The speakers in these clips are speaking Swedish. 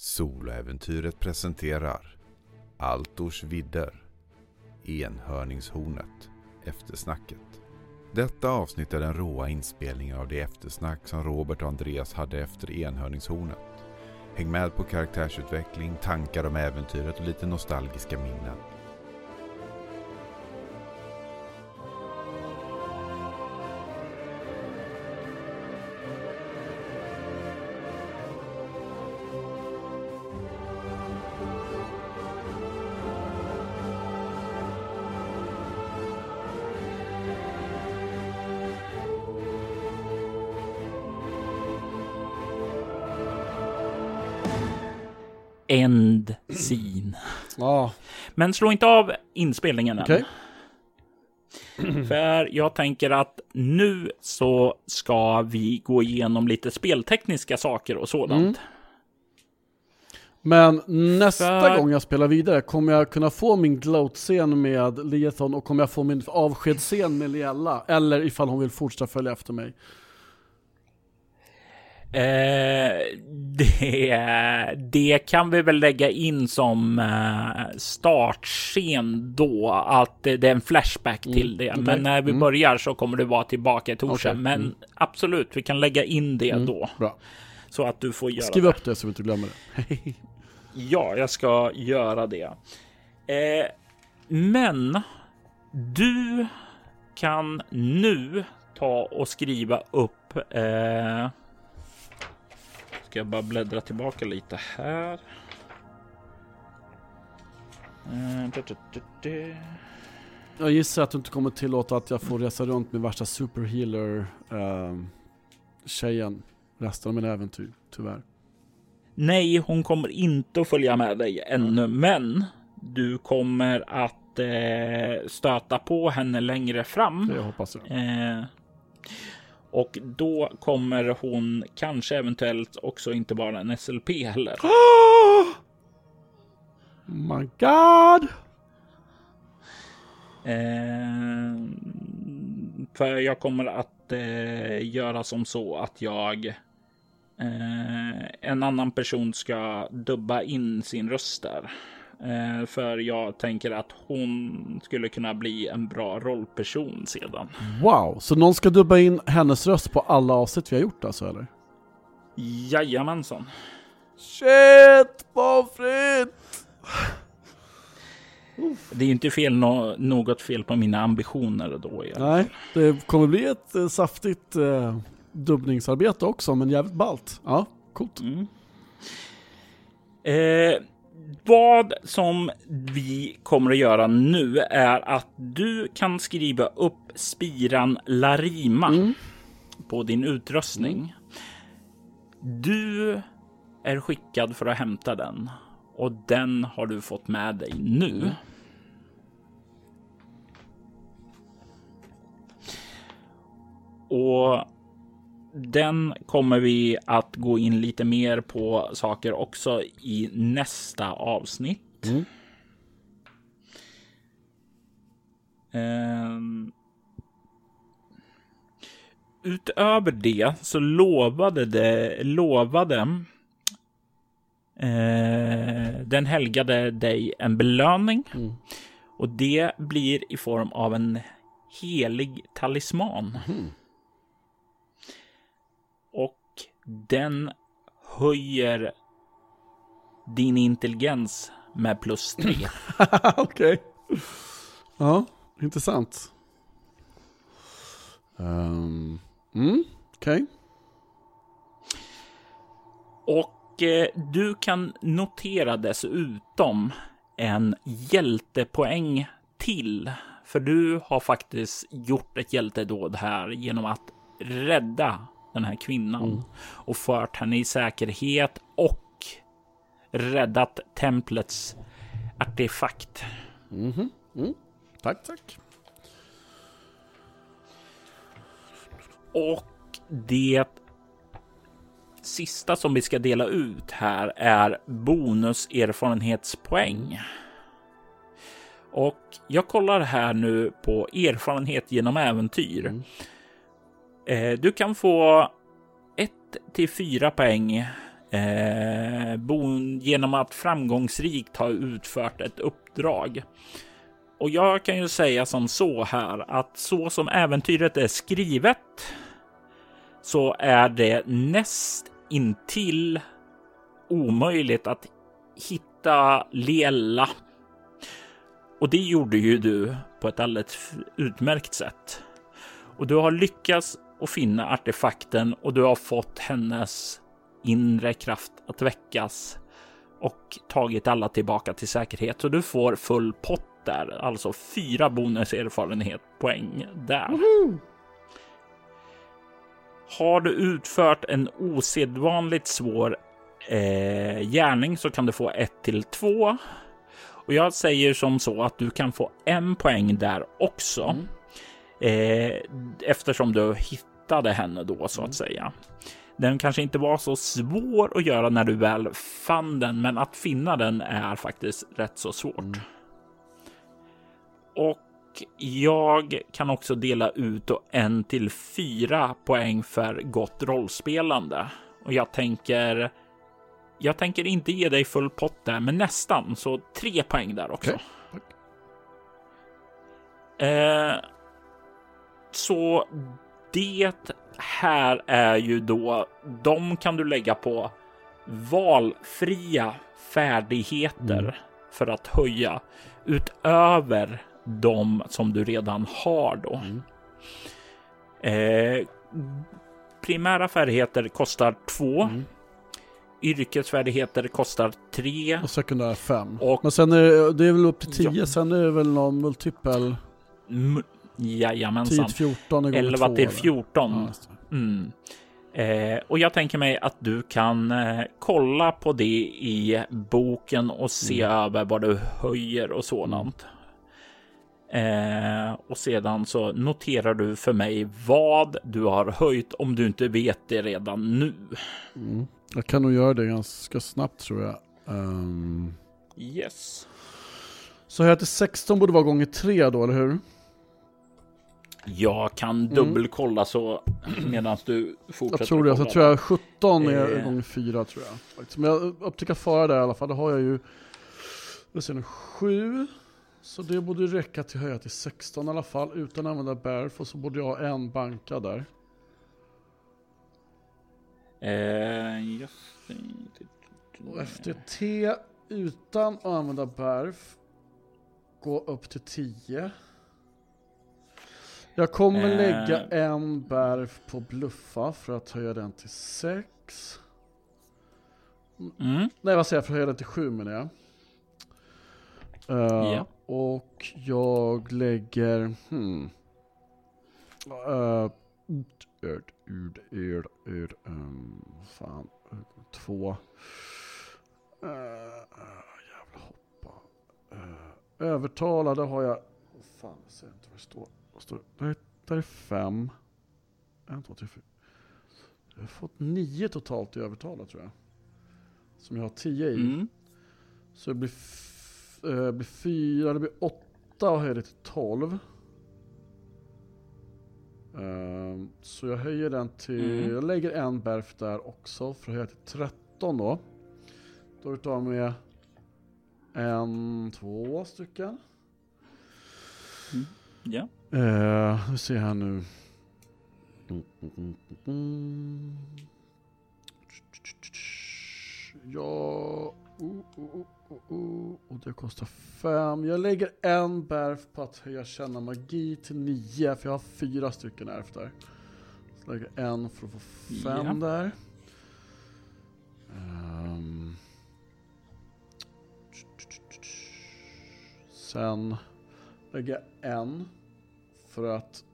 Soloäventyret presenterar Altors vidder Enhörningshornet Eftersnacket Detta avsnitt är den råa inspelningen av det eftersnack som Robert och Andreas hade efter Enhörningshornet. Häng med på karaktärsutveckling, tankar om äventyret och lite nostalgiska minnen. Men slå inte av inspelningen än. okej. För jag tänker att nu så ska vi gå igenom lite speltekniska saker och sådant. Mm. Men nästa För- gång jag spelar vidare, kommer jag kunna få min gloat-scen med Liathon och kommer jag få min avskedsscen med Liella? Eller ifall hon vill fortsätta följa efter mig? Eh, det, det kan vi väl lägga in som eh, startscen då, att det är en flashback till det. okej. Men när vi Mm. börjar så kommer det vara tillbaka i Torsen. Okej, Men mm. absolut, vi kan lägga in det då. Bra. Så att du får göra Skriv det. upp det så vi inte glömmer det. Ja, jag ska göra det. Eh, men du kan nu ta och skriva upp. Eh, ska jag bara bläddra tillbaka lite här. Eh. Jag gissar att du inte kommer tillåta att jag får resa runt med värsta superhealer eh, tjejen resten av mina äventyr, tyvärr. Nej, hon kommer inte att följa med dig ännu, men du kommer att eh, stöta på henne längre fram. Det hoppas jag. Eh, och då kommer hon kanske eventuellt också inte bara en SLP heller. Oh my god! Eh, för jag kommer att eh, göra som så att jag eh, en annan person ska dubba in sin röst där. Eh, för jag tänker att hon skulle kunna bli en bra rollperson sedan. Wow, så någon ska dubba in hennes röst på alla avsnitt vi har gjort alltså eller? Jajamensan. Shit, pommes frites! Det är ju inte fel nå- något fel på mina ambitioner då. fall. Nej, det kommer bli ett eh, saftigt eh, dubbningsarbete också, men jävligt ballt. Ja, coolt. Mm. Eh, vad som vi kommer att göra nu är att du kan skriva upp spiran Larima Mm. på din utrustning. Du är skickad för att hämta den och den har du fått med dig nu. Och den kommer vi att gå in lite mer på saker också i nästa avsnitt. Mm. Ehm, utöver det så lovade det, lovade eh, den helgade dig en belöning. Mm. Och det blir i form av en helig talisman. Mhm. Och den höjer din intelligens med plus tre. Okej. Ja, intressant. Um, mm, okej. Och eh, du kan notera dessutom en hjältepoäng till. För du har faktiskt gjort ett hjältedåd här genom att rädda den här kvinnan och fört henne i säkerhet och räddat templets artefakt. Mhm. Mm. Tack, tack. Och det sista som vi ska dela ut här är bonuserfarenhetspoäng. Och jag kollar här nu på erfarenhet genom äventyr. Eh, du kan få 1 till 4 poäng eh, genom att framgångsrikt ha utfört ett uppdrag. Och jag kan ju säga som så här att så som äventyret är skrivet så är det näst intill omöjligt att hitta Lela. Och det gjorde ju du på ett alldeles utmärkt sätt. Och du har lyckats att finna artefakten och du har fått hennes inre kraft att väckas och tagit alla tillbaka till säkerhet. Så du får full pott där, alltså fyra bonuserfarenhetspoäng där. Woho! Har du utfört en osedvanligt svår eh, gärning så kan du få 1 till 2. Och jag säger som så att du kan få en poäng där också. Mm. Eh, eftersom du hittade henne då så att säga. Den kanske inte var så svår att göra när du väl fann den, men att finna den är faktiskt rätt så svårt. Mm. Och jag kan också dela ut en till fyra poäng för gott rollspelande. Och jag tänker. Jag tänker inte ge dig full pott där, men nästan så tre poäng där också. Tack. Eh, så det här är ju då, de kan du lägga på valfria färdigheter Mm. för att höja utöver de som du redan har då. Mm. Eh, primära färdigheter kostar två. Mm. Yrkesfärdigheter kostar tre. Och sekundär 5. Och- Men sen är det, det är väl upp till 10, Ja. sen är det väl någon multipel M- 10 Jajamensan. till 14 är gånger 11 två, till eller? 14. Ja, just det. Mm. Eh, och jag tänker mig att du kan eh, kolla på det i boken och se Mm. över vad du höjer och sådant. Eh, och sedan så noterar du för mig vad du har höjt om du inte vet det redan nu. Mm. Jag kan nog göra det ganska snabbt tror jag. Ehm, Yes. så här till 16 borde vara gånger 3 då, eller hur? Jag kan Mm. dubbelkolla så medan du fortsätter. Jag tror det. kolla tror jag 17 är Eh. gånger 4 tror jag. faktiskt. Men jag upptäcker fara där i alla fall. Det har jag ju, vi ser nu, 7. Så det borde räcka till höja till 16 i alla fall utan att använda Barf. Och så borde jag ha en banka där. Eh, just. Och efter T utan att använda Barf gå upp till 10. Jag kommer Eh. lägga en Barf på bluffa för att höja den till 6. Mm. Nej vad säger jag, för att höja den till 7 menar jag. Eh, Ja. Och jag lägger, hmm. Uh, um, fan, två. Uh, jävla hoppa. Uh, övertala, där har jag, oh, fan jag ser inte vad det står. Vad står det? Där, är- fem. En, två, tre, fyra. Jag har fått nio totalt i övertala tror jag. Som jag har tio i. Mm. Så det blir, eh, blir fyra, det blir åtta och höjer det till tolv. Ehm, så jag höjer den till, Mm. jag lägger en berf där också för att höja till 13 då. Då är det av med en, två stycken. Ja. Uh, vi ser här nu. Ja, oh, oh, oh, oh, oh. och det kostar fem. Jag lägger en berf på att höja känna magi till nio, för jag har fyra stycken ärf där. Så lägger en för att få fem Ja. där. Ehm. Sen lägger jag en för att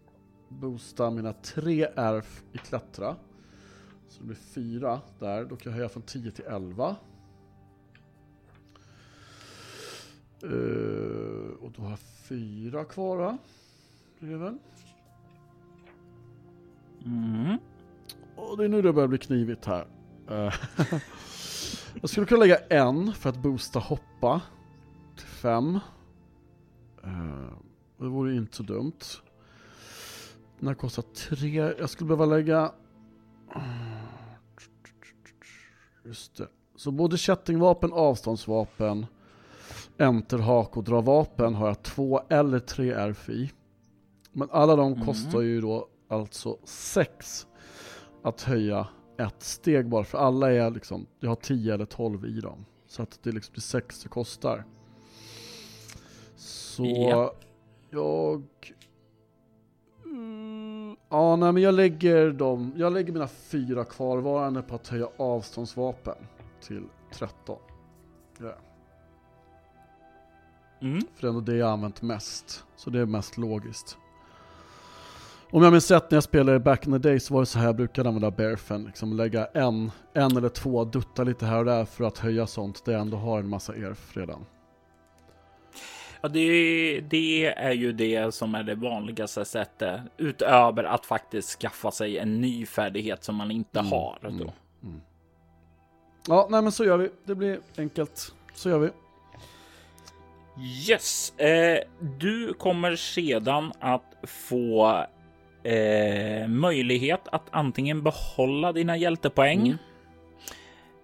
boosta mina tre ärf i klättra. Så det blir fyra där. Då kan jag höja från 10 till 11. Eh, och då har jag fyra kvar va? Det är väl? Mm. Och det är nu det börjar bli knivigt här. Eh, jag skulle kunna lägga en för att boosta hoppa till fem. Eh, det vore inte så dumt. Den här kostar tre. Jag skulle behöva lägga... Just det. Så både kättingvapen, avståndsvapen, enterhak och dra vapen har jag två eller tre RFI. Men alla de Mm. kostar ju då alltså sex att höja ett steg bara för alla är liksom, jag har 10 eller 12 i dem. Så att det liksom blir 6 det kostar. Så Ja. jag... Ja, nej men jag lägger dem, jag lägger mina fyra kvarvarande på att höja avståndsvapen till 13. Ja. Mm. För det är ändå det jag använt mest. Så det är mest logiskt. Om jag minns rätt när jag spelade back in the day så var det så här jag brukade använda Bearfen. Liksom lägga en, en eller två, dutta lite här och där för att höja sånt där jag ändå har en massa erf redan. Ja, det, det är ju det som är det vanligaste sättet utöver att faktiskt skaffa sig en ny färdighet som man inte Mm, har. Då. mm. Ja, nej men så gör vi. Det blir enkelt. Så gör vi. Yes, eh, du kommer sedan att få eh, möjlighet att antingen behålla dina hjältepoäng. Mm.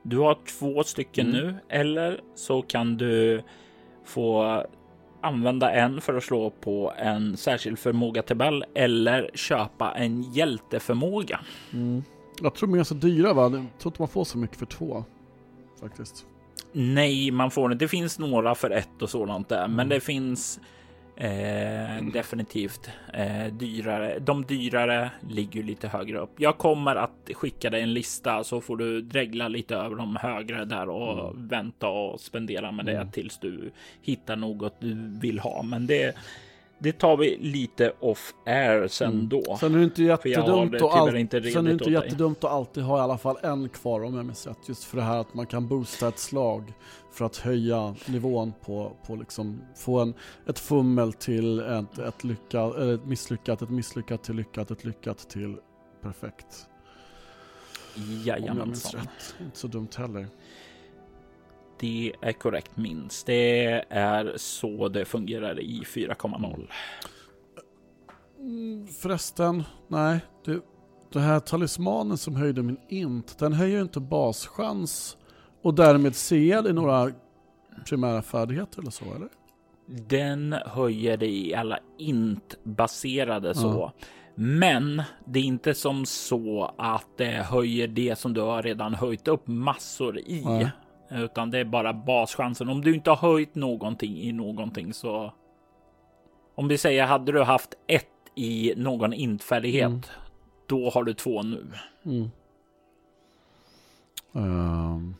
Du har två stycken Mm. nu, eller så kan du få använda en för att slå på en särskild förmåga-tabell eller köpa en hjälteförmåga. Mm. Jag tror de är ganska dyra va? Jag tror inte man får så mycket för två. Faktiskt. Nej, man får inte. Det finns några för ett och sådant där, Mm. men det finns eh, definitivt eh, dyrare. De dyrare ligger lite högre upp. Jag kommer att skicka dig en lista så får du dregla lite över de högre där och vänta och spendera med det Mm. tills du hittar något du vill ha. Men det, det tar vi lite off air sen Mm. då. Sen är det inte jättedumt det tyvärr all... inte Sen är det inte jättedumt att alltid ha i alla fall en kvar om jag minns rätt. Just för det här att man kan boosta ett slag för att höja nivån på, på liksom, få en, ett fummel till ett, ett eller ett misslyckat, ett misslyckat till lyckat, ett lyckat till perfekt. Om jag minns Jajamensan. rätt. Inte så dumt heller. Det är korrekt minst. Det är så det fungerar i 4,0. Mm, förresten, nej. Det, det här talismanen som höjde min int, den höjer inte baschans och därmed CL i några primära färdigheter eller så eller? Den höjer det i alla int-baserade så. Men det är inte som så att det höjer det som du har redan höjt upp massor i. Nej. Utan det är bara baschansen. Om du inte har höjt någonting i någonting så. Om vi säger hade du haft ett i någon int-färdighet. Mm. Då har du två nu. Mm. Ehm,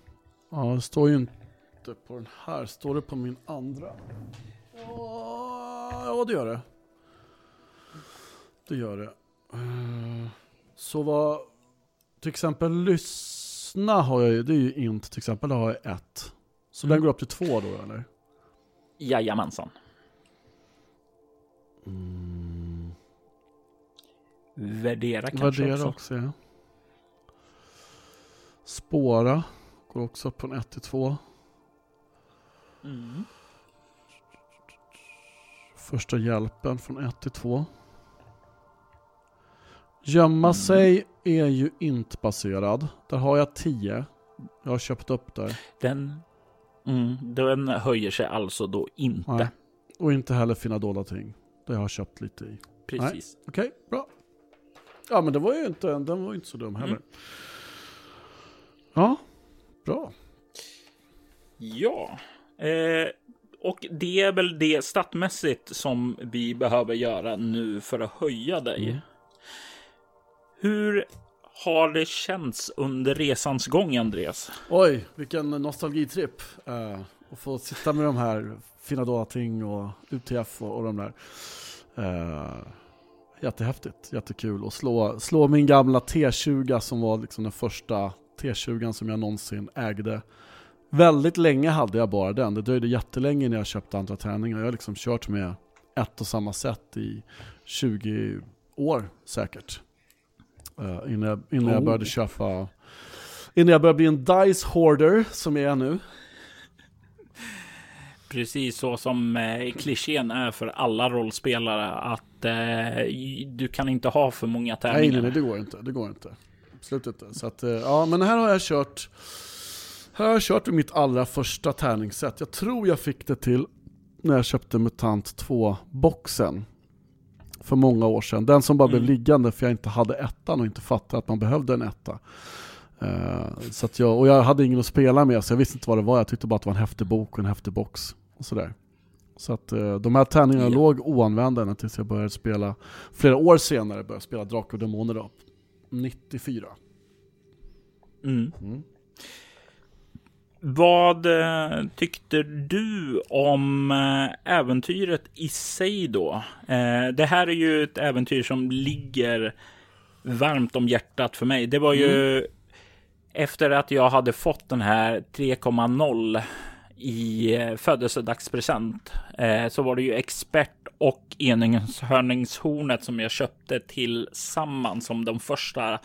ja, det står ju inte på den här. Står det på min andra? Ja, ja, det gör det. Det gör det. Ehm, så vad, till exempel lyssna har jag ju, det är ju int till exempel, har jag ett. Så Mm. den går upp till två då eller? Jajamensan. Mm. Värdera kanske Värdera också. också, ja. Spåra går också upp från 1 till 2. Mm. Första hjälpen från 1 till 2. Gömma Mm. sig är ju inte baserad. Där har jag 10. Jag har köpt upp där. Den, mm, den höjer sig alltså då inte. Nej. Och inte heller finna dolda ting. Det har jag köpt lite i. Precis. Okej, bra. Ja men det var ju inte, den var ju inte så dum heller. Mm. Ja, bra. Ja, eh, och det är väl det statsmässigt som vi behöver göra nu för att höja dig. Mm. Hur har det känts under resans gång, Andreas? Oj, vilken nostalgitripp. Uh, att få sitta med de här fina dolda ting och UTF och, och de där. Uh, jättehäftigt, jättekul. Och slå, slå min gamla T20 som var liksom den första T20 som jag någonsin ägde. Väldigt länge hade jag bara den. Det dröjde jättelänge när jag köpte andra tärningar. Jag har liksom kört med ett och samma sätt i 20 år säkert. Uh, innan jag, innan jag Oh. började köpa Innan jag började bli en dice hoarder som jag är nu. Precis så som eh, klichén är för alla rollspelare att eh, du kan inte ha för många tärningar. Nej, nej, nej, det går inte. Det går inte. Absolut inte. Så att, eh, ja, men här har jag kört Här har jag kört med mitt allra första tärningssätt. Jag tror jag fick det till när jag köpte MUTANT 2-boxen. För många år sedan. Den som bara Mm. blev liggande för jag inte hade ettan och inte fattade att man behövde en etta. Eh, så jag, och jag hade ingen att spela med så jag visste inte vad det var. Jag tyckte bara att det var en häftig bok och en häftig box. Och sådär. Så att uh, de här tärningarna Ja. låg oanvända ända tills jag började spela, flera år senare började spela Drakar och Demoner då. 94. Mm. Mm. Vad eh, tyckte du om eh, äventyret i sig då? Eh, det här är ju ett äventyr som ligger varmt om hjärtat för mig. Det var ju efter att jag hade fått den här 3,0 i eh, födelsedagspresent eh, så var det ju expert och enhörningshornet som jag köpte tillsammans som de första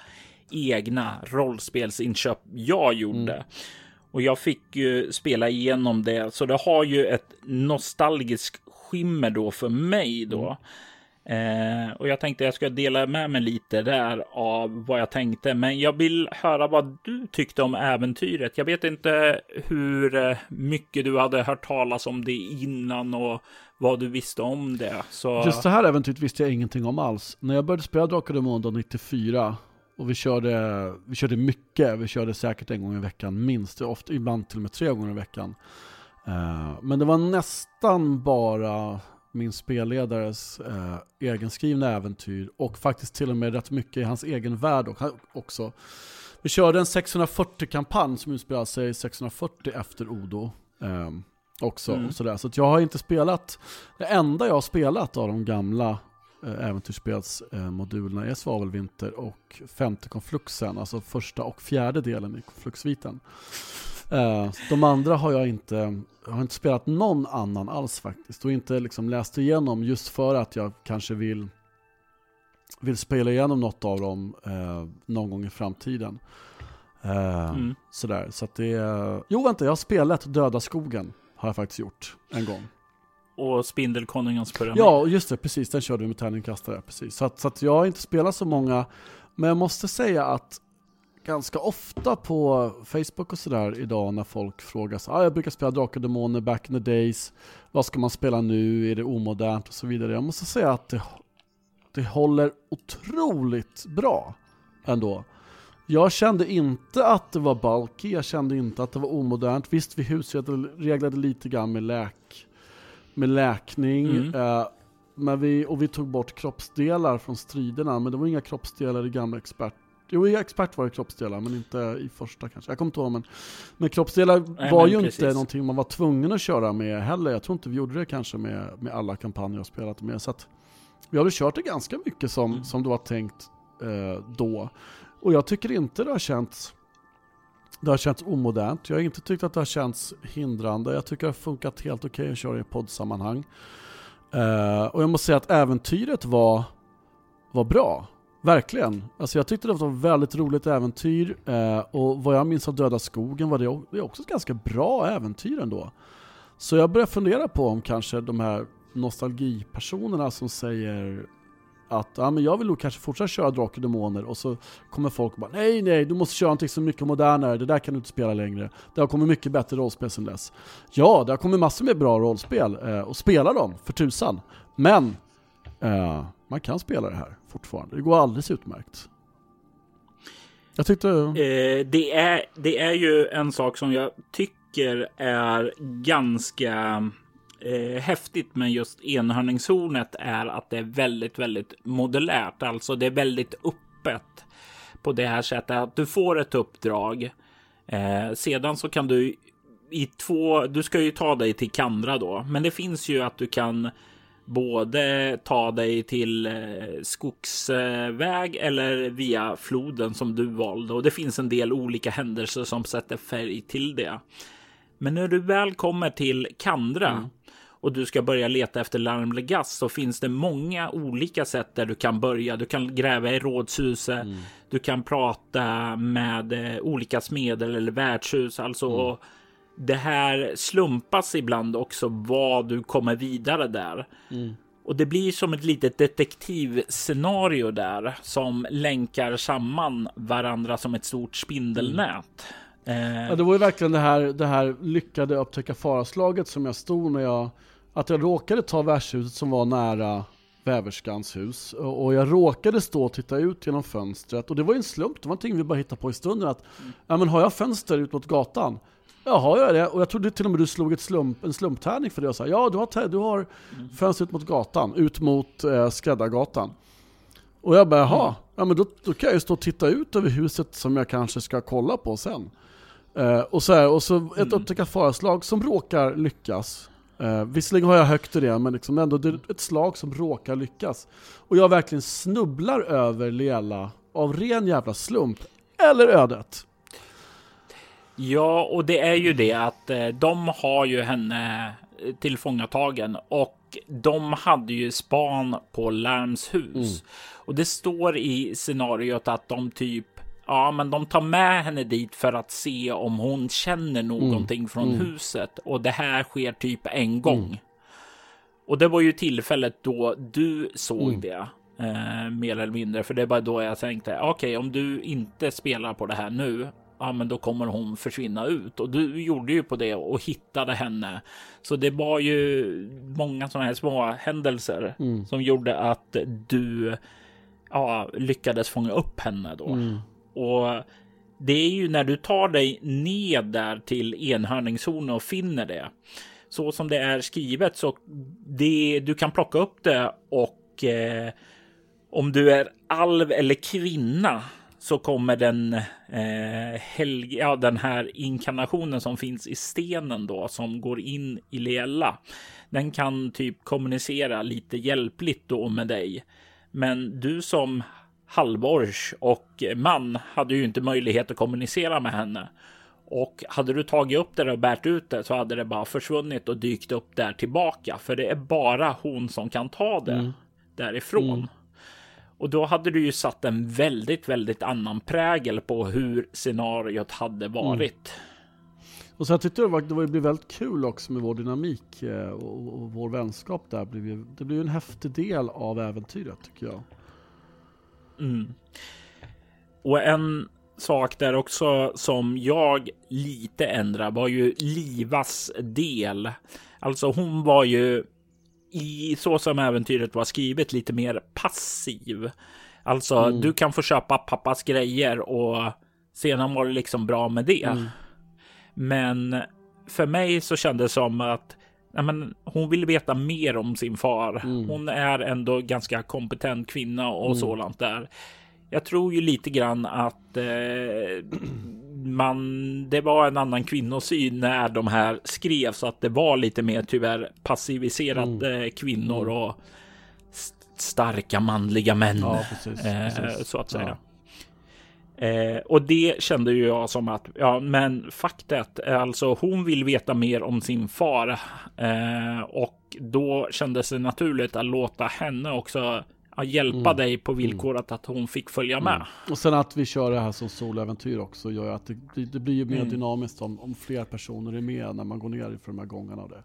egna rollspelsinköp jag gjorde. Och jag fick ju spela igenom det, så det har ju ett nostalgiskt skimmer då för mig då. Eh, och jag tänkte jag ska dela med mig lite där av vad jag tänkte, men jag vill höra vad du tyckte om äventyret. Jag vet inte hur eh, mycket du hade hört talas om det innan och vad du visste om det. Så Just det här äventyret visste jag ingenting om alls. När jag började spela Drakar och Demoner 94 och vi körde, vi körde mycket, vi körde säkert en gång i veckan minst, ofta, ibland till och med tre gånger i veckan. Eh, men det var nästan bara min spelledares eh, egenskrivna äventyr och faktiskt till och med rätt mycket i hans egen värld också. Vi körde en 640-kampanj som utspelar sig 640 efter Odo. Eh, också. Mm. Och sådär. Så jag har inte spelat, det enda jag har spelat av de gamla eh, äventyrsspelsmodulerna är Svavelvinter och femte konfluxen, alltså första och fjärde delen i konfluxsviten. Eh, de andra har jag inte, jag har inte spelat någon annan alls faktiskt och inte liksom läst igenom just för att jag kanske vill vill spela igenom något av dem eh, någon gång i framtiden. Eh, Mm. Sådär, så att det är... Jo vänta, jag har spelat Döda skogen. Har jag faktiskt gjort en gång. och Spindelkonungens pyramid. Ja, just det, precis. Den körde vi med tärningkastare. Precis. Så, att, så att jag har inte spelat så många. Men jag måste säga att ganska ofta på Facebook och sådär idag när folk frågar så ah, jag brukar spela Drakar och Demoner back in the days. Vad ska man spela nu? Är det omodernt? Och så vidare. Jag måste säga att det, det håller otroligt bra ändå. Jag kände inte att det var bulky, jag kände inte att det var omodernt. Visst, vi husreglade lite grann med läk med läkning. Mm. Eh, men vi, och vi tog bort kroppsdelar från striderna, men det var inga kroppsdelar i gamla expert. Jo, i expert var det kroppsdelar, men inte i första kanske. Jag kommer inte ihåg, men, men kroppsdelar Nej, var men ju precis. inte någonting man var tvungen att köra med heller. Jag tror inte vi gjorde det kanske med, med alla kampanjer jag spelat med. Så att vi hade kört det ganska mycket som, Mm. som det var tänkt eh, då. Och jag tycker inte det har känts det har känts omodernt. Jag har inte tyckt att det har känts hindrande. Jag tycker det har funkat helt okej att köra i poddsammanhang. Eh, och jag måste säga att äventyret var, var bra. Verkligen. Alltså jag tyckte det var ett väldigt roligt äventyr. Eh, och vad jag minns av Döda skogen var det, också ett ganska bra äventyr ändå. Så jag började fundera på om kanske de här nostalgipersonerna som säger att ja, men jag vill nog kanske fortsätta köra Drakar och Demoner och så kommer folk och bara nej nej du måste köra någonting så mycket modernare, det där kan du inte spela längre. Det har kommit mycket bättre rollspel sedan dess. Ja, det har kommit massor med bra rollspel eh, och spela dem för tusan. Men eh, man kan spela det här fortfarande, det går alldeles utmärkt. Jag tyckte... Eh, det, är, det är ju en sak som jag tycker är ganska eh, häftigt med just enhörningshornet är att det är väldigt, väldigt modulärt. Alltså det är väldigt öppet på det här sättet att du får ett uppdrag. Eh, sedan så kan du i två, du ska ju ta dig till Kandra då, men det finns ju att du kan både ta dig till eh, skogsväg eller via floden som du valde och det finns en del olika händelser som sätter färg till det. Men när du väl kommer till Kandra och du ska börja leta efter larmlegass så finns det många olika sätt där du kan börja. Du kan gräva i rådshuset. Du kan prata med eh, olika smeder eller värdshus. Alltså det här slumpas ibland också vad du kommer vidare där. Och det blir som ett litet detektivscenario där som länkar samman varandra som ett stort spindelnät. Eh, Ja, det var ju verkligen det här, det här lyckade upptäcka faraslaget som jag stod när jag, att jag råkade ta värdshuset som var nära väverskans hus och jag råkade stå och titta ut genom fönstret och det var ju en slump, det var någonting vi bara hittade på i stunden att ja men har jag fönster ut mot gatan? Ja, har jag det? Och jag trodde till och med du slog ett slump, en slumptärning för det och sa ja du har, du har fönster ut mot gatan, ut mot eh, Skräddargatan. Och jag bara jaha, ja men då, då kan jag ju stå och titta ut över huset som jag kanske ska kolla på sen. Eh, och, så här, och så ett upptäckat faraslag som råkar lyckas. Eh, visserligen har jag högt i det, men liksom ändå det är ett slag som råkar lyckas. Och jag verkligen snubblar över Lela av ren jävla slump. Eller ödet. Ja, och det är ju det att eh, de har ju henne eh, tillfångatagen och de hade ju span på Larms hus. Och det står i scenariot att de typ Ja, men de tar med henne dit för att se om hon känner någonting från huset och det här sker typ en gång. Och det var ju tillfället då du såg det. Eh, mer eller mindre, för det är bara då jag tänkte okej, om du inte spelar på det här nu, ja, men då kommer hon försvinna ut och du gjorde ju på det och hittade henne. Så det var ju många sådana här små händelser som gjorde att du ja, lyckades fånga upp henne då. Och det är ju när du tar dig ned där till enhörningszonen och finner det. Så som det är skrivet så det, du kan plocka upp det och eh, om du är alv eller kvinna så kommer den, eh, helg, ja, den här inkarnationen som finns i stenen då som går in i Leella. Den kan typ kommunicera lite hjälpligt då med dig. Men du som halvors och man hade ju inte möjlighet att kommunicera med henne. Och hade du tagit upp det och bärt ut det så hade det bara försvunnit och dykt upp där tillbaka. För det är bara hon som kan ta det därifrån. Och då hade du ju satt en väldigt, väldigt annan prägel på hur scenariot hade varit. Och så jag tyckte det, var, det var- blev väldigt kul också med vår dynamik eh, och, och vår vänskap där. Blev ju, det blev ju en häftig del av äventyret tycker jag. Mm. Och en sak där också som jag lite ändrar var ju Livas del. Alltså hon var ju i så som äventyret var skrivet lite mer passiv. Alltså du kan få köpa pappas grejer och sedan var det liksom bra med det. Men för mig så kändes det som att nej men, hon vill veta mer om sin far. Hon är ändå ganska kompetent kvinna och sådant där. Jag tror ju lite grann att eh, man, det var en annan kvinnosyn när de här skrevs, att det var lite mer tyvärr passiviserade kvinnor och st- starka manliga män. Ja, precis. Eh, precis. så att säga. Eh, och det kände ju jag som att, ja men faktet, är alltså hon vill veta mer om sin far. Eh, och då kändes det naturligt att låta henne också ja, hjälpa Mm. dig på villkoret att hon fick följa med. Och sen att vi kör det här som soläventyr också gör att det, blir- det blir ju mer Mm. dynamiskt om, om fler personer är med när man går ner för de här gångarna och det.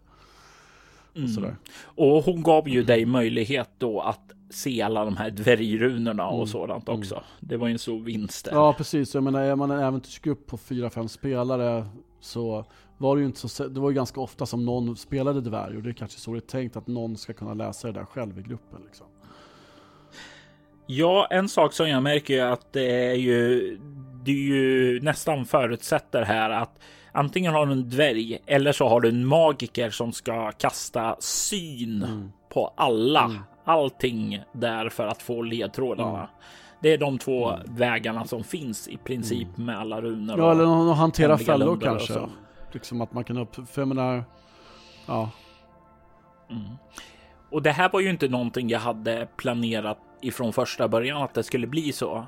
Mm. Och hon gav ju dig möjlighet då att se alla de här dvärgrunorna och Mm. sådant också. Det var ju en stor vinst. där. Ja precis, jag menar är man en äventyrsgrupp på 4-5 spelare så var det ju inte så, det var ju ganska ofta som någon spelade dvärg och det är kanske så det är tänkt att någon ska kunna läsa det där själv i gruppen liksom. Ja, en sak som jag märker är att det är ju, det är ju nästan förutsätter här att antingen har du en dvärg eller så har du en magiker som ska kasta syn på alla, allting där för att få ledtrådarna. Det är de två vägarna som finns i princip med alla runor. Ja eller någon hantera fällor kanske. Liksom att man kan upp, för jag menar, ja. Och det här var ju inte någonting jag hade planerat ifrån första början att det skulle bli så.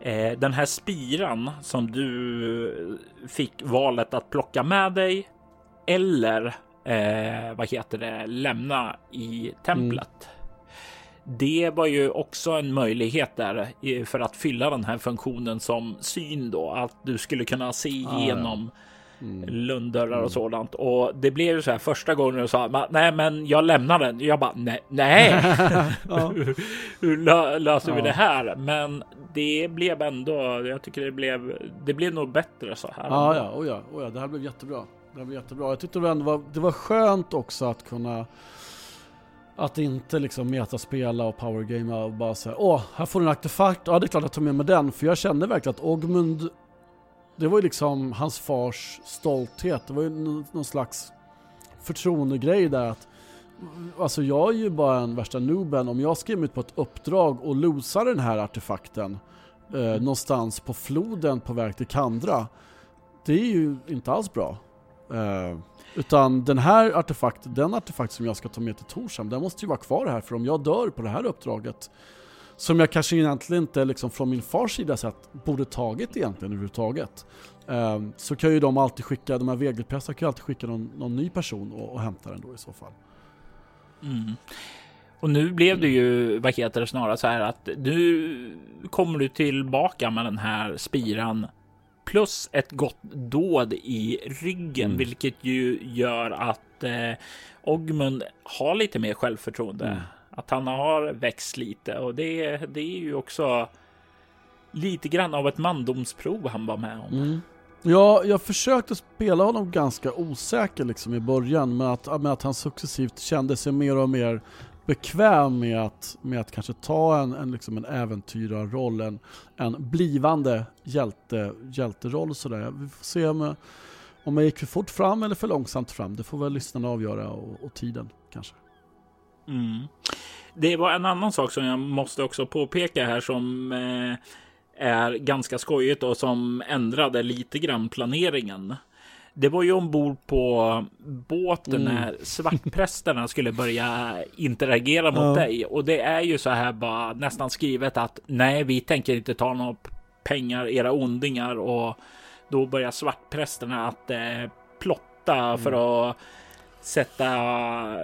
Eh, den här spiran som du fick valet att plocka med dig eller eh, vad heter det, lämna i templet. Det var ju också en möjlighet där för att fylla den här funktionen som syn då, att du skulle kunna se ja. Mm. lunddörrar och mm. sådant. Och det blev ju så här första gången du sa nej, men jag lämnar den. Jag bara nej, nej. hur, hur löser ja. vi det här? Men det blev ändå. Jag tycker det blev. Det blev nog bättre så här. Ja, ja, oh ja, oh ja, det här blev jättebra. Det här blev jättebra. Jag tyckte det, ändå var, det var skönt också att kunna att inte liksom metaspela och powergamea och bara säga åh, här får du en artefakt. Ja, det är klart jag tar med mig den. För jag kände verkligen att Ogmund, det var ju liksom hans fars stolthet. Det var ju någon slags förtroendegrej där att Alltså jag är ju bara en värsta nooben. Om jag skriver ut på ett uppdrag och losar den här artefakten eh, någonstans på floden på väg till Kandra. Det är ju inte alls bra. Eh, utan den här artefakten, den artefakt som jag ska ta med till Torshamn, den måste ju vara kvar här för om jag dör på det här uppdraget som jag kanske egentligen inte liksom från min fars sida sett borde tagit egentligen överhuvudtaget. Um, så kan ju de alltid skicka, de här vegelpressarna kan ju alltid skicka någon, någon ny person och, och hämta den då i så fall. Mm. Och nu blev det ju, vad heter det, snarare så här att nu kommer du tillbaka med den här spiran plus ett gott dåd i ryggen, mm. vilket ju gör att eh, Ogmund har lite mer självförtroende. Mm. Att han har växt lite och det, det är ju också lite grann av ett mandomsprov han var med om. Mm. Ja, jag försökte spela honom ganska osäker liksom i början, men att, med att han successivt kände sig mer och mer bekväm med att, med att kanske ta en, en, liksom en äventyrarroll, en, en blivande hjälte, hjälteroll sådär. Vi får se om, om jag gick för fort fram eller för långsamt fram. Det får väl lyssnarna avgöra och, och tiden kanske. Mm. Det var en annan sak som jag måste också påpeka här som eh, är ganska skojigt och som ändrade lite grann planeringen. Det var ju ombord på båten mm. när svartprästerna skulle börja interagera mot ja. dig och det är ju så här bara nästan skrivet att nej, vi tänker inte ta några pengar, era ondingar och då börjar svartprästerna att eh, plotta mm. för att sätta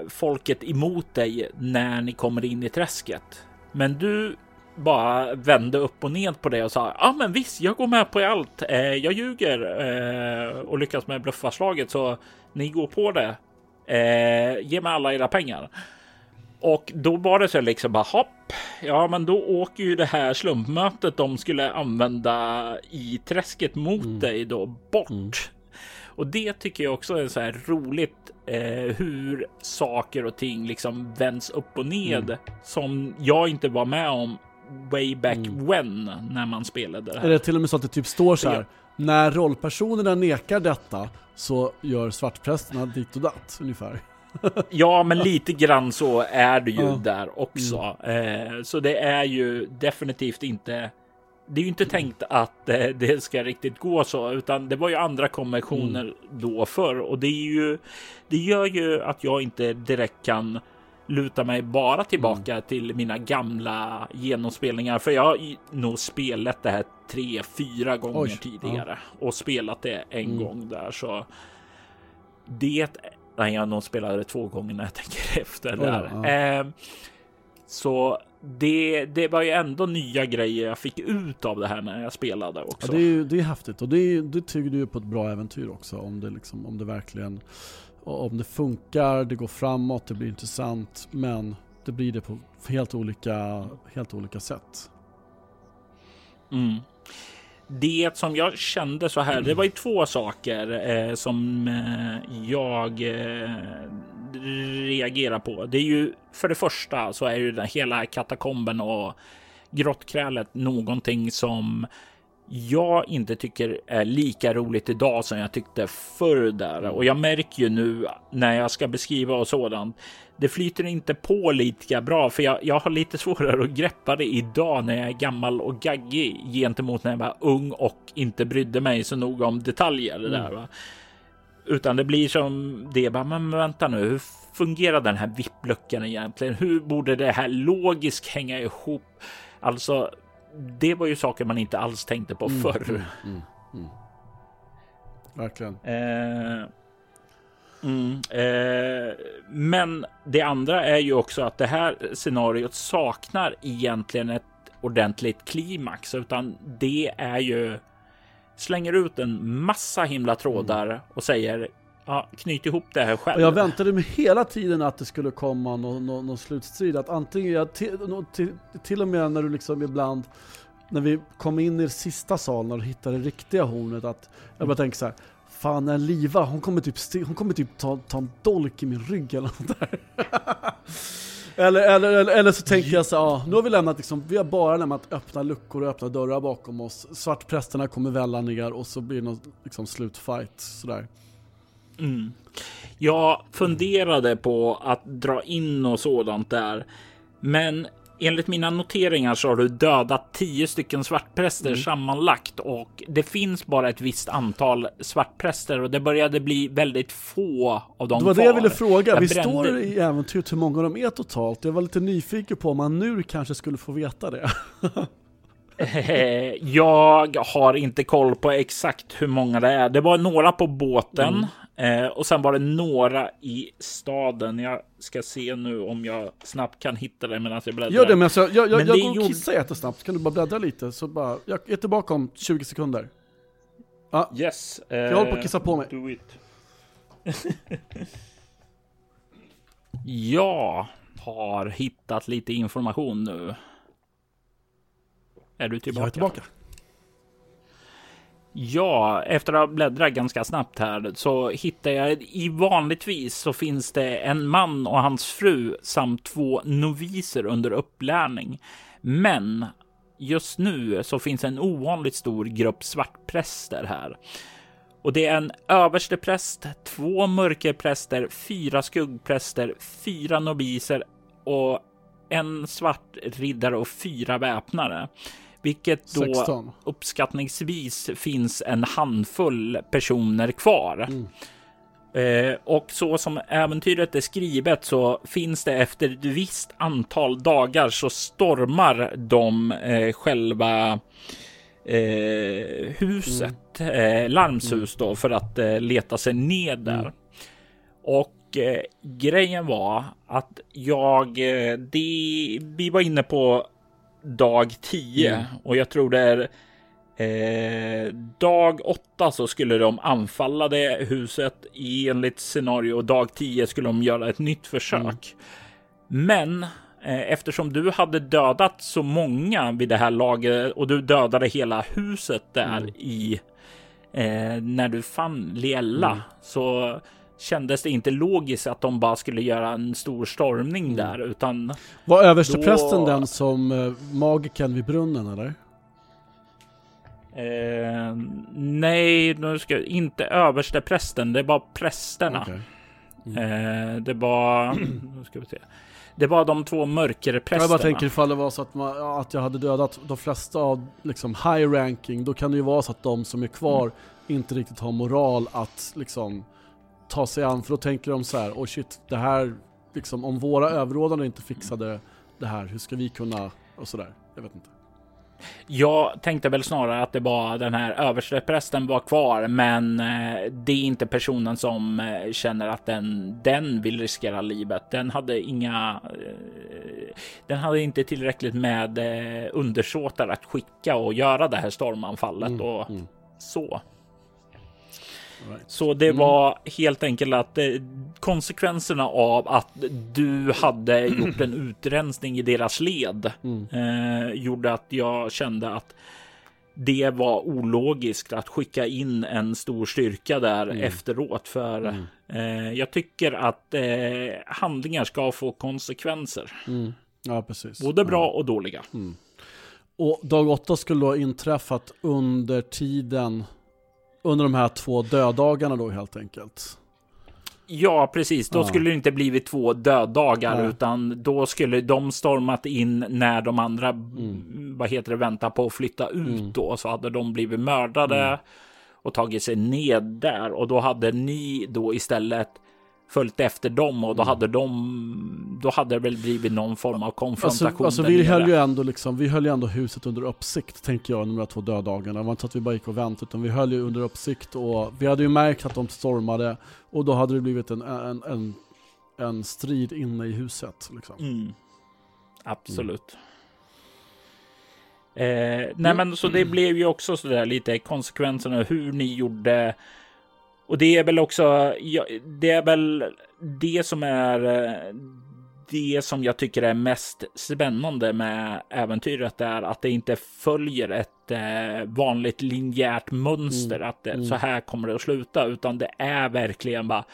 folket emot dig när ni kommer in i träsket. Men du bara vände upp och ned på det och sa ja, ah, men visst, jag går med på allt. Eh, jag ljuger eh, och lyckas med bluffarslaget så ni går på det. Eh, ge mig alla era pengar. Och då var det så liksom bara hopp. Ja, men då åker ju det här slumpmötet de skulle använda i träsket mot mm. dig då bort. Mm. Och det tycker jag också är så här roligt eh, hur saker och ting liksom vänds upp och ned mm. som jag inte var med om way back mm. when när man spelade det här. Är det till och med så att det typ står så här, när rollpersonerna nekar detta så gör svartprästerna dit och datt ungefär. ja, men lite grann så är det ju ja. där också. Mm. Eh, så det är ju definitivt inte. Det är ju inte tänkt att eh, det ska riktigt gå så, utan det var ju andra konventioner mm. då för och det är ju. Det gör ju att jag inte direkt kan luta mig bara tillbaka mm. till mina gamla genomspelningar, för jag har nog spelat det här tre, fyra gånger Oj, tidigare ja. och spelat det en mm. gång där så. Det. Nej, jag har nog spelat det två gånger när jag tänker efter där. Ja. Eh, så det, det var ju ändå nya grejer jag fick ut av det här när jag spelade också. Ja, det är ju det är häftigt och det, det tyder ju på ett bra äventyr också om det liksom om det verkligen om det funkar, det går framåt, det blir intressant, men det blir det på helt olika, helt olika sätt. Mm. Det som jag kände så här, det var ju två saker eh, som eh, jag eh, reagerar på. Det är ju för det första så är ju den hela katakomben och grottkrälet någonting som jag inte tycker är lika roligt idag som jag tyckte förr där. Och jag märker ju nu när jag ska beskriva och sådant. Det flyter inte på lika bra för jag, jag har lite svårare att greppa det idag när jag är gammal och gaggig gentemot när jag var ung och inte brydde mig så noga om detaljer. Mm. Där, va? Utan det blir som det bara, men vänta nu, hur fungerar den här vippluckan egentligen? Hur borde det här logiskt hänga ihop? Alltså, det var ju saker man inte alls tänkte på mm, förr. Mm, mm, mm. Verkligen. Eh, mm, eh, men det andra är ju också att det här scenariot saknar egentligen ett ordentligt klimax, utan det är ju slänger ut en massa himla trådar och säger ja, knyt ihop det här själv. Och jag väntade mig hela tiden att det skulle komma någon, någon, någon slutstrid. Att antingen, jag, till, till, till och med när du liksom ibland, när vi kom in i sista salen och hittade det riktiga hornet, att jag bara tänker så här, fan en Liva, hon kommer typ, hon kommer typ ta, ta en dolk i min rygg eller något där. eller, eller, eller, eller, så tänker jag så ja, nu har vi lämnat liksom, vi har bara lämnat öppna luckor och öppna dörrar bakom oss. Svartprästerna kommer välla ner och så blir det någon liksom slutfight sådär. Mm. Jag funderade på att dra in och sådant där, men enligt mina noteringar så har du dödat tio stycken svartpräster mm. sammanlagt och det finns bara ett visst antal svartpräster och det började bli väldigt få av dem Det var det jag ville fråga. Jag Visst brände... står i äventyret hur många de är totalt? Jag var lite nyfiken på om man nu kanske skulle få veta det. jag har inte koll på exakt hur många det är. Det var några på båten. Eh, och sen var det några i staden. Jag ska se nu om jag snabbt kan hitta det medan jag bläddrar. Gör det, men alltså, jag, jag, men jag går och kissar jättesnabbt. Kan du bara bläddra lite? Så bara, jag är tillbaka om 20 sekunder. Ah. Yes. Eh, jag håller på att kissa på mig. Do it. jag har hittat lite information nu. Är du tillbaka? Jag är tillbaka. Ja, efter att ha bläddrat ganska snabbt här så hittar jag i vanligtvis så finns det en man och hans fru samt två noviser under upplärning. Men just nu så finns en ovanligt stor grupp svartpräster här. Och det är en överstepräst, två mörkerpräster, fyra skuggpräster, fyra noviser och en svart riddare och fyra väpnare vilket då 16. uppskattningsvis finns en handfull personer kvar. Mm. Eh, och så som äventyret är skrivet så finns det efter ett visst antal dagar så stormar de eh, själva eh, huset, mm. Eh, larmshus då, för att eh, leta sig ned där. Mm. Och eh, grejen var att jag, det, vi var inne på dag 10 mm. och jag tror det är eh, dag 8 så skulle de anfalla det huset i enligt scenario och dag 10 skulle de göra ett nytt försök. Mm. Men eh, eftersom du hade dödat så många vid det här laget och du dödade hela huset där mm. i eh, när du fann Liella mm. så kändes det inte logiskt att de bara skulle göra en stor stormning mm. där utan Var översteprästen då... den som eh, magiken vid brunnen eller? Eh, nej, nu ska inte översteprästen. Det var prästerna. Okay. Mm. Eh, det var. nu ska vi se. Det var de två mörkerprästerna. Jag bara tänker ifall det var så att, man, att jag hade dödat de flesta av liksom high ranking. Då kan det ju vara så att de som är kvar mm. inte riktigt har moral att liksom ta sig an, för då tänker de så här, oh shit, det här, liksom om våra överordnade inte fixade det här, hur ska vi kunna, och sådär, jag vet inte. Jag tänkte väl snarare att det var den här översteprästen var kvar, men eh, det är inte personen som eh, känner att den, den vill riskera livet. Den hade inga. Eh, den hade inte tillräckligt med undersåtar att skicka och göra det här stormanfallet mm, och mm. så. Så det mm. var helt enkelt att eh, konsekvenserna av att du hade gjort en utrensning i deras led mm. eh, gjorde att jag kände att det var ologiskt att skicka in en stor styrka där mm. efteråt. För mm. eh, jag tycker att eh, handlingar ska få konsekvenser. Mm. Ja, precis. Både bra och dåliga. Mm. Och dag åtta skulle då ha inträffat under tiden under de här två döddagarna då helt enkelt. Ja, precis. Då ja. skulle det inte blivit två döddagar, Nej. utan då skulle de stormat in när de andra, mm. vad heter det, väntar på att flytta ut mm. då. Så hade de blivit mördade mm. och tagit sig ned där och då hade ni då istället följt efter dem och då mm. hade de, då hade det väl blivit någon form av konfrontation. Alltså, alltså vi höll ju ändå liksom, vi höll ju ändå huset under uppsikt, tänker jag, de där två döddagarna. Det var inte så att vi bara gick och väntade, utan vi höll ju under uppsikt och vi hade ju märkt att de stormade och då hade det blivit en, en, en, en strid inne i huset. Liksom. Mm. Absolut. Eh, nej, men så det blev ju också så där lite konsekvenserna hur ni gjorde. Och det är väl också, ja, det är väl det som är eh, det som jag tycker är mest spännande med äventyret är att det inte följer ett eh, vanligt linjärt mönster mm. att mm. så här kommer det att sluta, utan det är verkligen bara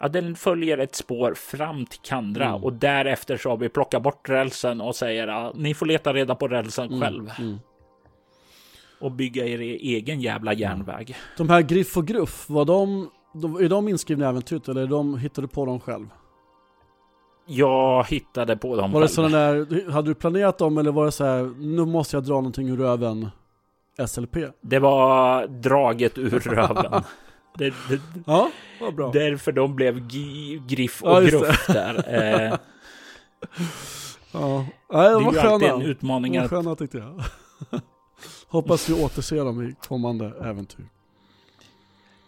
Ja, den följer ett spår fram till Kandra mm. och därefter så har vi plockat bort rälsen och säger att ni får leta reda på rälsen mm. själv. Mm. Och bygga er egen jävla järnväg. De här Griff och Gruff, var de, är de inskrivna i äventyret eller de, hittade du på dem själv? Jag hittade på dem Var det sådana där, hade du planerat dem eller var det så här, nu måste jag dra någonting ur röven SLP? Det var draget ur röven. Det, det, ja, vad bra. Därför de blev Griff och ja, Gruff där. Eh, ja, Nej, det, det är ju alltid en utmaning. Var sköna tyckte jag. Hoppas vi återser dem i kommande äventyr.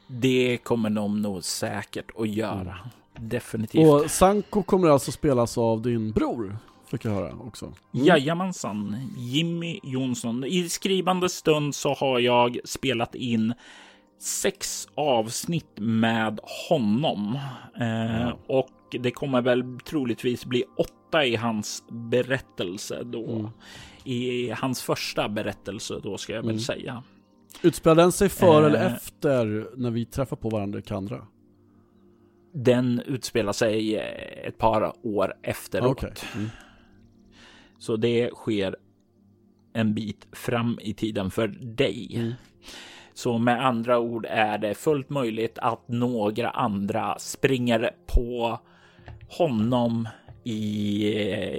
Det kommer de nog säkert att göra. Mm. Definitivt. Och Sanko kommer alltså spelas av din bror, fick jag höra också. Mm. Jajamensan, Jimmy Jonsson. I skrivande stund så har jag spelat in sex avsnitt med honom. Eh, mm. Och det kommer väl troligtvis bli åtta i hans berättelse då. Mm. I hans första berättelse då ska jag väl mm. säga. Utspelar den sig före eh, eller efter när vi träffar på varandra i Kandra? Den utspelar sig ett par år efteråt. Okay. Mm. Så det sker en bit fram i tiden för dig. Mm. Så med andra ord är det fullt möjligt att några andra springer på honom i,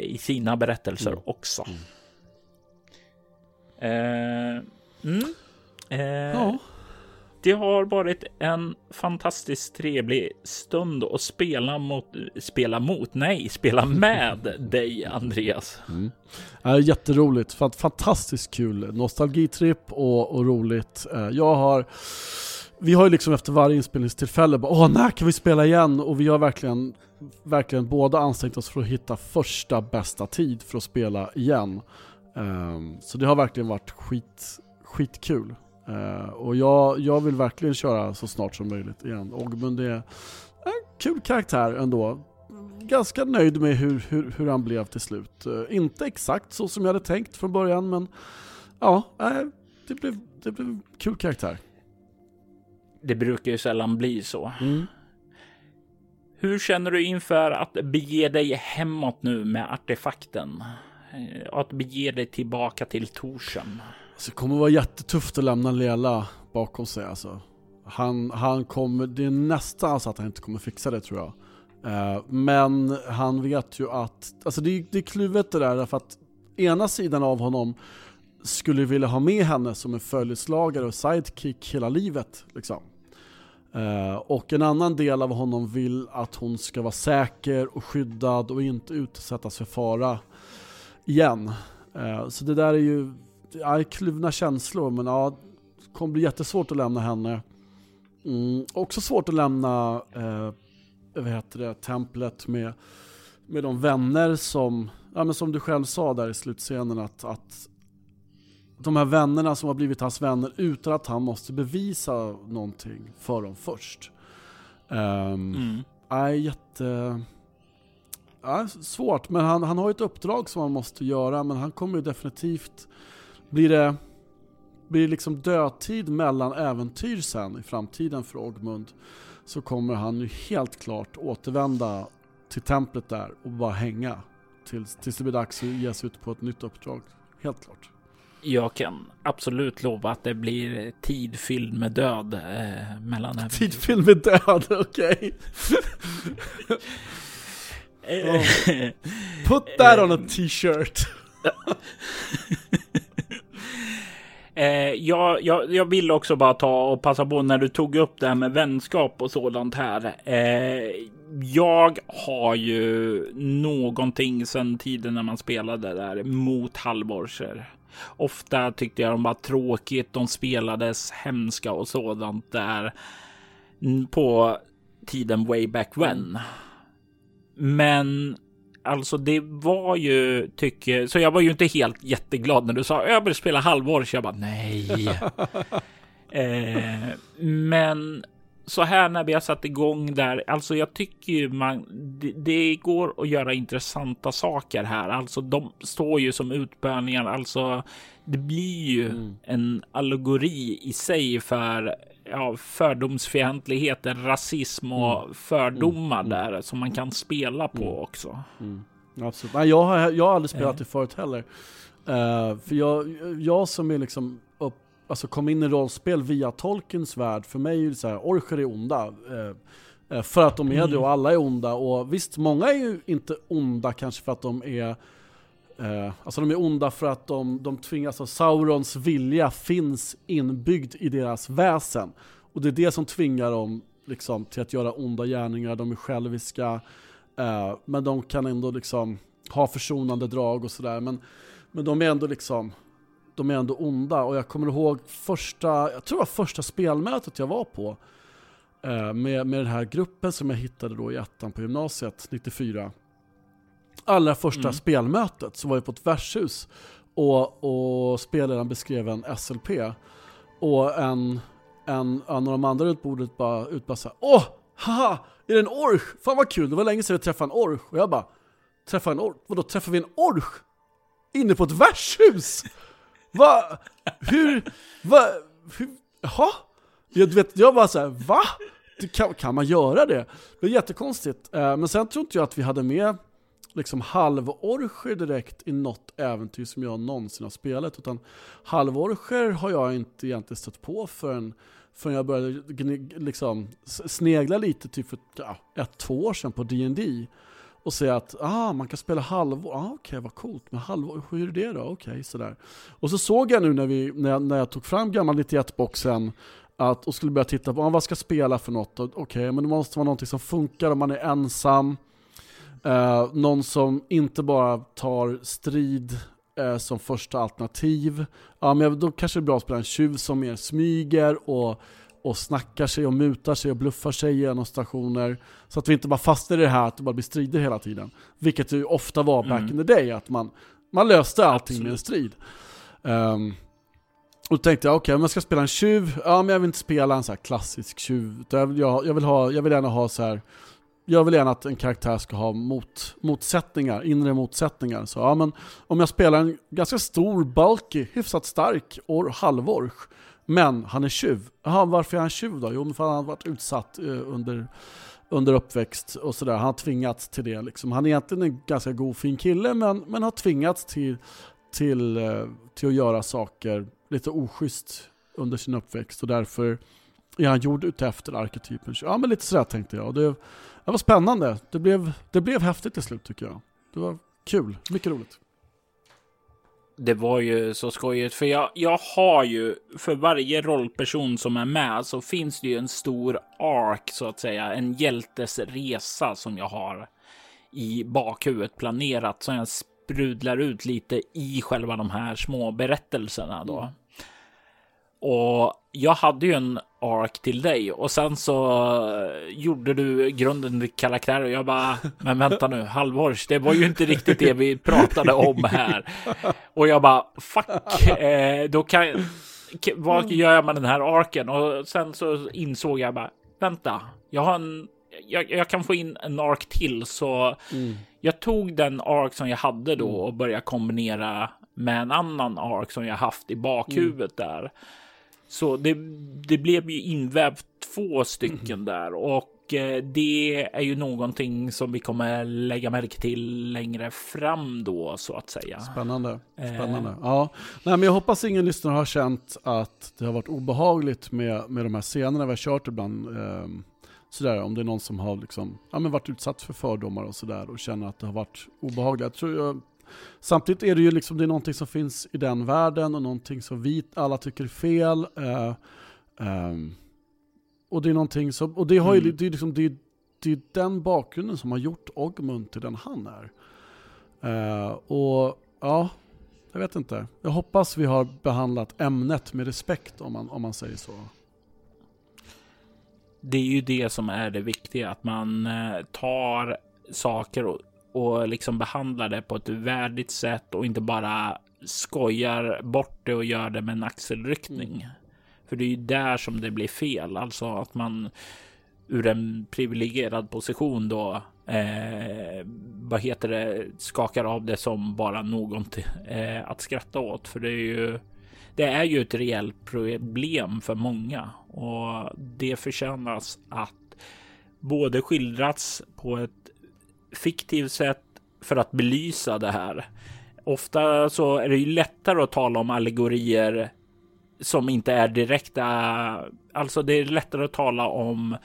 i sina berättelser mm. också. Mm. Uh, mm. Uh, ja. Det har varit en fantastiskt trevlig stund att spela mot, spela mot, nej, spela med dig Andreas. Mm. Ja, jätteroligt, fantastiskt kul, nostalgitripp och, och roligt. Eh, jag har vi har ju liksom efter varje inspelningstillfälle bara åh när kan vi spela igen? Och vi har verkligen, verkligen båda ansträngt oss för att hitta första bästa tid för att spela igen. Um, så det har verkligen varit skit, skitkul. Uh, och jag, jag vill verkligen köra så snart som möjligt igen. Ogmund är en kul karaktär ändå. Ganska nöjd med hur, hur, hur han blev till slut. Uh, inte exakt så som jag hade tänkt från början men ja, uh, det, blev, det blev en kul karaktär. Det brukar ju sällan bli så. Mm. Hur känner du inför att bege dig hemåt nu med artefakten? Eh, att bege dig tillbaka till Torsen? Alltså, det kommer vara jättetufft att lämna Lela bakom sig alltså. Han, han kommer, det är nästan så att han inte kommer fixa det tror jag. Uh, men han vet ju att, alltså det, det är kluvet det där därför att ena sidan av honom skulle vilja ha med henne som en följeslagare och sidekick hela livet. Liksom. Uh, och en annan del av honom vill att hon ska vara säker och skyddad och inte utsättas för fara igen. Uh, så det där är ju ja, kluvna känslor, men ja, det kommer bli jättesvårt att lämna henne. Mm, också svårt att lämna eh, vad heter det, templet med, med de vänner som, ja, men som du själv sa där i slutscenen, att, att de här vännerna som har blivit hans vänner utan att han måste bevisa någonting för dem först. Um, mm. är jätte... Ja, svårt, men han, han har ett uppdrag som han måste göra, men han kommer ju definitivt blir det, blir det liksom dödtid mellan äventyr sen i framtiden för Ogmund så kommer han ju helt klart återvända till templet där och bara hänga tills, tills det blir dags att ge sig ut på ett nytt uppdrag. Helt klart. Jag kan absolut lova att det blir tid fylld med död eh, mellan. Tid fylld med död, okej. Okay. oh. Put that on a t-shirt. Eh, jag, jag, jag vill också bara ta och passa på när du tog upp det här med vänskap och sådant här. Eh, jag har ju någonting sedan tiden när man spelade där mot halvborser. Ofta tyckte jag de var tråkigt. De spelades hemska och sådant där på tiden way back when. Men alltså det var ju, tycker så jag var ju inte helt jätteglad när du sa jag vill spela halvår, så jag bara nej. eh, men så här när vi har satt igång där, alltså jag tycker ju man, det, det, går att göra intressanta saker här. Alltså de står ju som utbörningar, alltså det blir ju mm. en allegori i sig för ja, fördomsfientlighet, rasism och mm. fördomar mm. där som man kan spela på mm. också. Mm. Absolut. Nej, jag, har, jag har aldrig spelat det förut heller. Uh, för jag, jag som är liksom upp, alltså kom in i rollspel via Tolkiens värld, för mig är det så här, orcher är onda. Uh, för att de är det och alla är onda. Och visst, många är ju inte onda kanske för att de är Eh, alltså de är onda för att de, de tvingas, alltså Saurons vilja finns inbyggd i deras väsen. Och det är det som tvingar dem liksom, till att göra onda gärningar, de är själviska, eh, men de kan ändå liksom ha försonande drag och sådär. Men, men de är ändå liksom, de är ändå onda. Och jag kommer ihåg första, jag tror det var första spelmötet jag var på, eh, med, med den här gruppen som jag hittade då i ettan på gymnasiet, 94 allra första mm. spelmötet så var jag på ett värdshus och, och spelaren beskrev en SLP och en, en, en av de andra runt bordet bara utbrast Åh, haha, är det en orch? Fan vad kul, det var länge sedan jag träffade en orch. Och jag bara, träffa en orch? Vadå, träffar vi en orch? Inne på ett värdshus? Va? Hur? Va? Hur? Jaha? Jag, vet, jag bara såhär, va? Kan, kan man göra det? Det är jättekonstigt. Eh, men sen tror inte jag att vi hade med liksom halvorcher direkt i något äventyr som jag någonsin har spelat. Utan halvorcher har jag inte egentligen stött på förrän, förrän jag började liksom snegla lite typ för ja, ett, två år sedan på D&D och säga att ah, man kan spela halvår, ah, okej okay, vad coolt, men halvår, hur är det då? Okej, okay, sådär. Och så såg jag nu när, vi, när, jag, när jag tog fram gamla 91-boxen att, och skulle börja titta på ah, vad ska jag spela för något. Okej, okay, men det måste vara någonting som funkar om man är ensam. Uh, någon som inte bara tar strid uh, som första alternativ. Ja, men då kanske det är bra att spela en tjuv som mer smyger och, och snackar sig och mutar sig och bluffar sig genom stationer. Så att vi inte bara fastnar i det här att det bara blir strider hela tiden. Vilket det ju ofta var back mm. in the day, att man, man löste allting Absolut. med en strid. Um, och då tänkte jag, okej okay, om jag ska spela en tjuv, ja men jag vill inte spela en så klassisk tjuv. Jag vill, jag, jag, vill ha, jag vill gärna ha så här jag vill gärna att en karaktär ska ha mot, motsättningar, inre motsättningar. Så ja, men om jag spelar en ganska stor, bulky, hyfsat stark or, halvorch, men han är tjuv. Jaha, varför är han tjuv då? Jo, för han har varit utsatt eh, under, under uppväxt och sådär. Han har tvingats till det. Liksom. Han är egentligen en ganska god, fin kille, men, men har tvingats till, till, eh, till att göra saker lite oschysst under sin uppväxt och därför är han gjord utefter arketypen. Ja, men lite sådär tänkte jag. Och det, det var spännande. Det blev, det blev häftigt till slut tycker jag. Det var kul, mycket roligt. Det var ju så skojigt, för jag, jag har ju för varje rollperson som är med så finns det ju en stor ark så att säga, en hjältes resa som jag har i bakhuvudet planerat som jag sprudlar ut lite i själva de här små berättelserna då. Mm. Och jag hade ju en ark till dig och sen så eh, gjorde du grunden till karaktär och jag bara, men vänta nu, halvårs, det var ju inte riktigt det vi pratade om här. Och jag bara, fuck, eh, då kan, vad gör jag med den här arken? Och sen så insåg jag bara, vänta, jag har en, jag, jag kan få in en ark till så mm. jag tog den ark som jag hade då och började kombinera med en annan ark som jag haft i bakhuvudet mm. där. Så det, det blev ju invävt två stycken mm. där och eh, det är ju någonting som vi kommer lägga märke till längre fram då så att säga. Spännande. Spännande. Eh. Ja, Nej, men jag hoppas ingen lyssnare har känt att det har varit obehagligt med, med de här scenerna vi har kört ibland. Eh, sådär, om det är någon som har liksom, ja, men varit utsatt för fördomar och sådär och känner att det har varit obehagligt. Jag tror jag Samtidigt är det ju liksom, det är någonting som finns i den världen och någonting som vi alla tycker är fel. Uh, um, och det är någonting som, och det har ju, mm. det är liksom, det är, det är den bakgrunden som har gjort Ogmund till den han är. Uh, och ja, jag vet inte. Jag hoppas vi har behandlat ämnet med respekt om man, om man säger så. Det är ju det som är det viktiga, att man tar saker och och liksom behandlar det på ett värdigt sätt och inte bara skojar bort det och gör det med en axelryckning. Mm. För det är ju där som det blir fel, alltså att man ur en privilegierad position då eh, vad heter det, skakar av det som bara något eh, att skratta åt. För det är ju det är ju ett reellt problem för många och det förtjänas att både skildrats på ett fiktivt sätt för att belysa det här. Ofta så är det ju lättare att tala om allegorier som inte är direkta. Alltså, det är lättare att tala om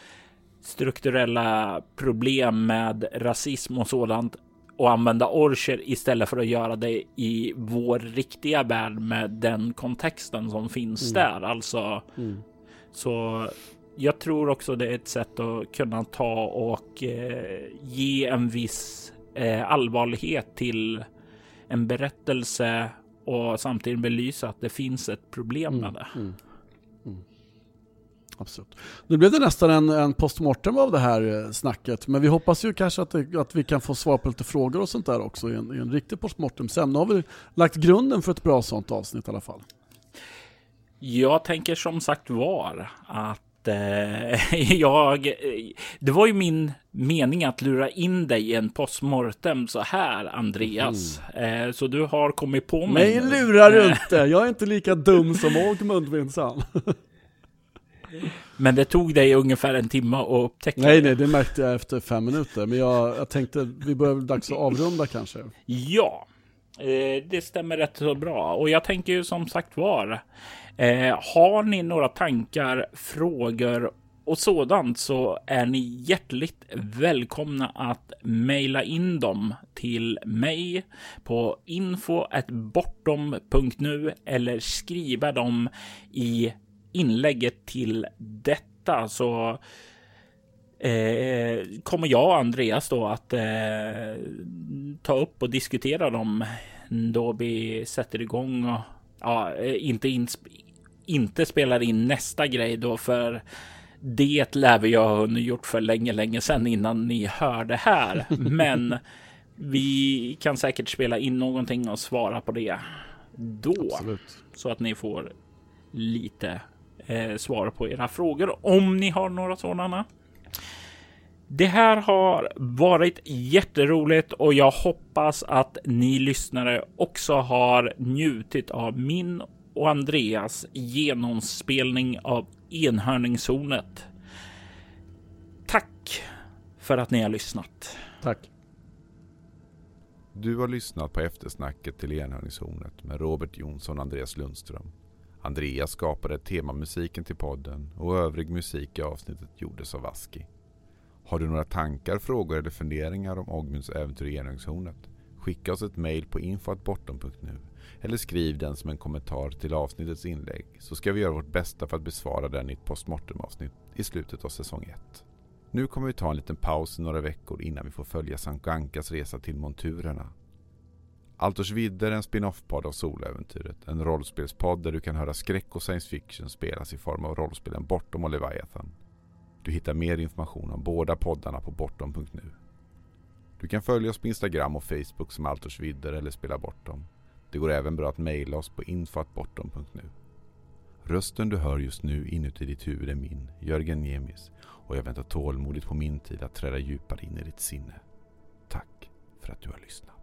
strukturella problem med rasism och sådant och använda orcher istället för att göra det i vår riktiga värld med den kontexten som finns mm. där. Alltså, mm. så jag tror också det är ett sätt att kunna ta och eh, ge en viss eh, allvarlighet till en berättelse och samtidigt belysa att det finns ett problem mm. med det. Mm. mm. Absolut. Nu blev det nästan en, en postmortem av det här eh, snacket, men vi hoppas ju kanske att, det, att vi kan få svar på lite frågor och sånt där också i en, i en riktig postmortem sen. Nu har vi lagt grunden för ett bra sånt avsnitt i alla fall. Jag tänker som sagt var att eh, jag... Det var ju min mening att lura in dig i en postmortem så här, Andreas. Mm. Eh, så du har kommit på mig. Mig lurar du inte. Jag är inte lika dum som Ågmund minsann. Men det tog dig ungefär en timme att upptäcka Nej, nej, det märkte jag efter fem minuter. Men jag, jag tänkte, vi börjar väl dags att avrunda kanske. Ja, eh, det stämmer rätt så bra. Och jag tänker ju som sagt var, eh, har ni några tankar, frågor och sådant så är ni hjärtligt välkomna att mejla in dem till mig på info.bortom.nu eller skriva dem i inlägget till detta. Så eh, kommer jag och Andreas då att eh, ta upp och diskutera dem då vi sätter igång och ja, eh, inte inte, inte spelar in nästa grej då för det lär vi ha gjort för länge, länge sedan innan ni hör det här. Men vi kan säkert spela in någonting och svara på det då. Absolut. Så att ni får lite eh, svar på era frågor om ni har några sådana. Det här har varit jätteroligt och jag hoppas att ni lyssnare också har njutit av min och Andreas genomspelning av enhörningshornet. Tack för att ni har lyssnat. Tack. Du har lyssnat på eftersnacket till enhörningshornet med Robert Jonsson och Andreas Lundström. Andreas skapade temamusiken till podden och övrig musik i avsnittet gjordes av Aski. Har du några tankar, frågor eller funderingar om Ogmunds äventyr i enhörningshornet? Skicka oss ett mail på info.bortom.nu eller skriv den som en kommentar till avsnittets inlägg så ska vi göra vårt bästa för att besvara den i ett postmortem-avsnitt i slutet av säsong 1. Nu kommer vi ta en liten paus i några veckor innan vi får följa Sankt Ankas resa till monturerna Altors vidder är en spin-off-podd av Soläventyret. En rollspelspodd där du kan höra skräck och science fiction spelas i form av rollspelen Bortom och Leviathan. Du hittar mer information om båda poddarna på bortom.nu. Du kan följa oss på Instagram och Facebook som Altors vidder eller Spela Bortom. Det går även bra att mejla oss på info.bortom.nu. Rösten du hör just nu inuti ditt huvud är min, Jörgen Niemis, och jag väntar tålmodigt på min tid att träda djupare in i ditt sinne. Tack för att du har lyssnat.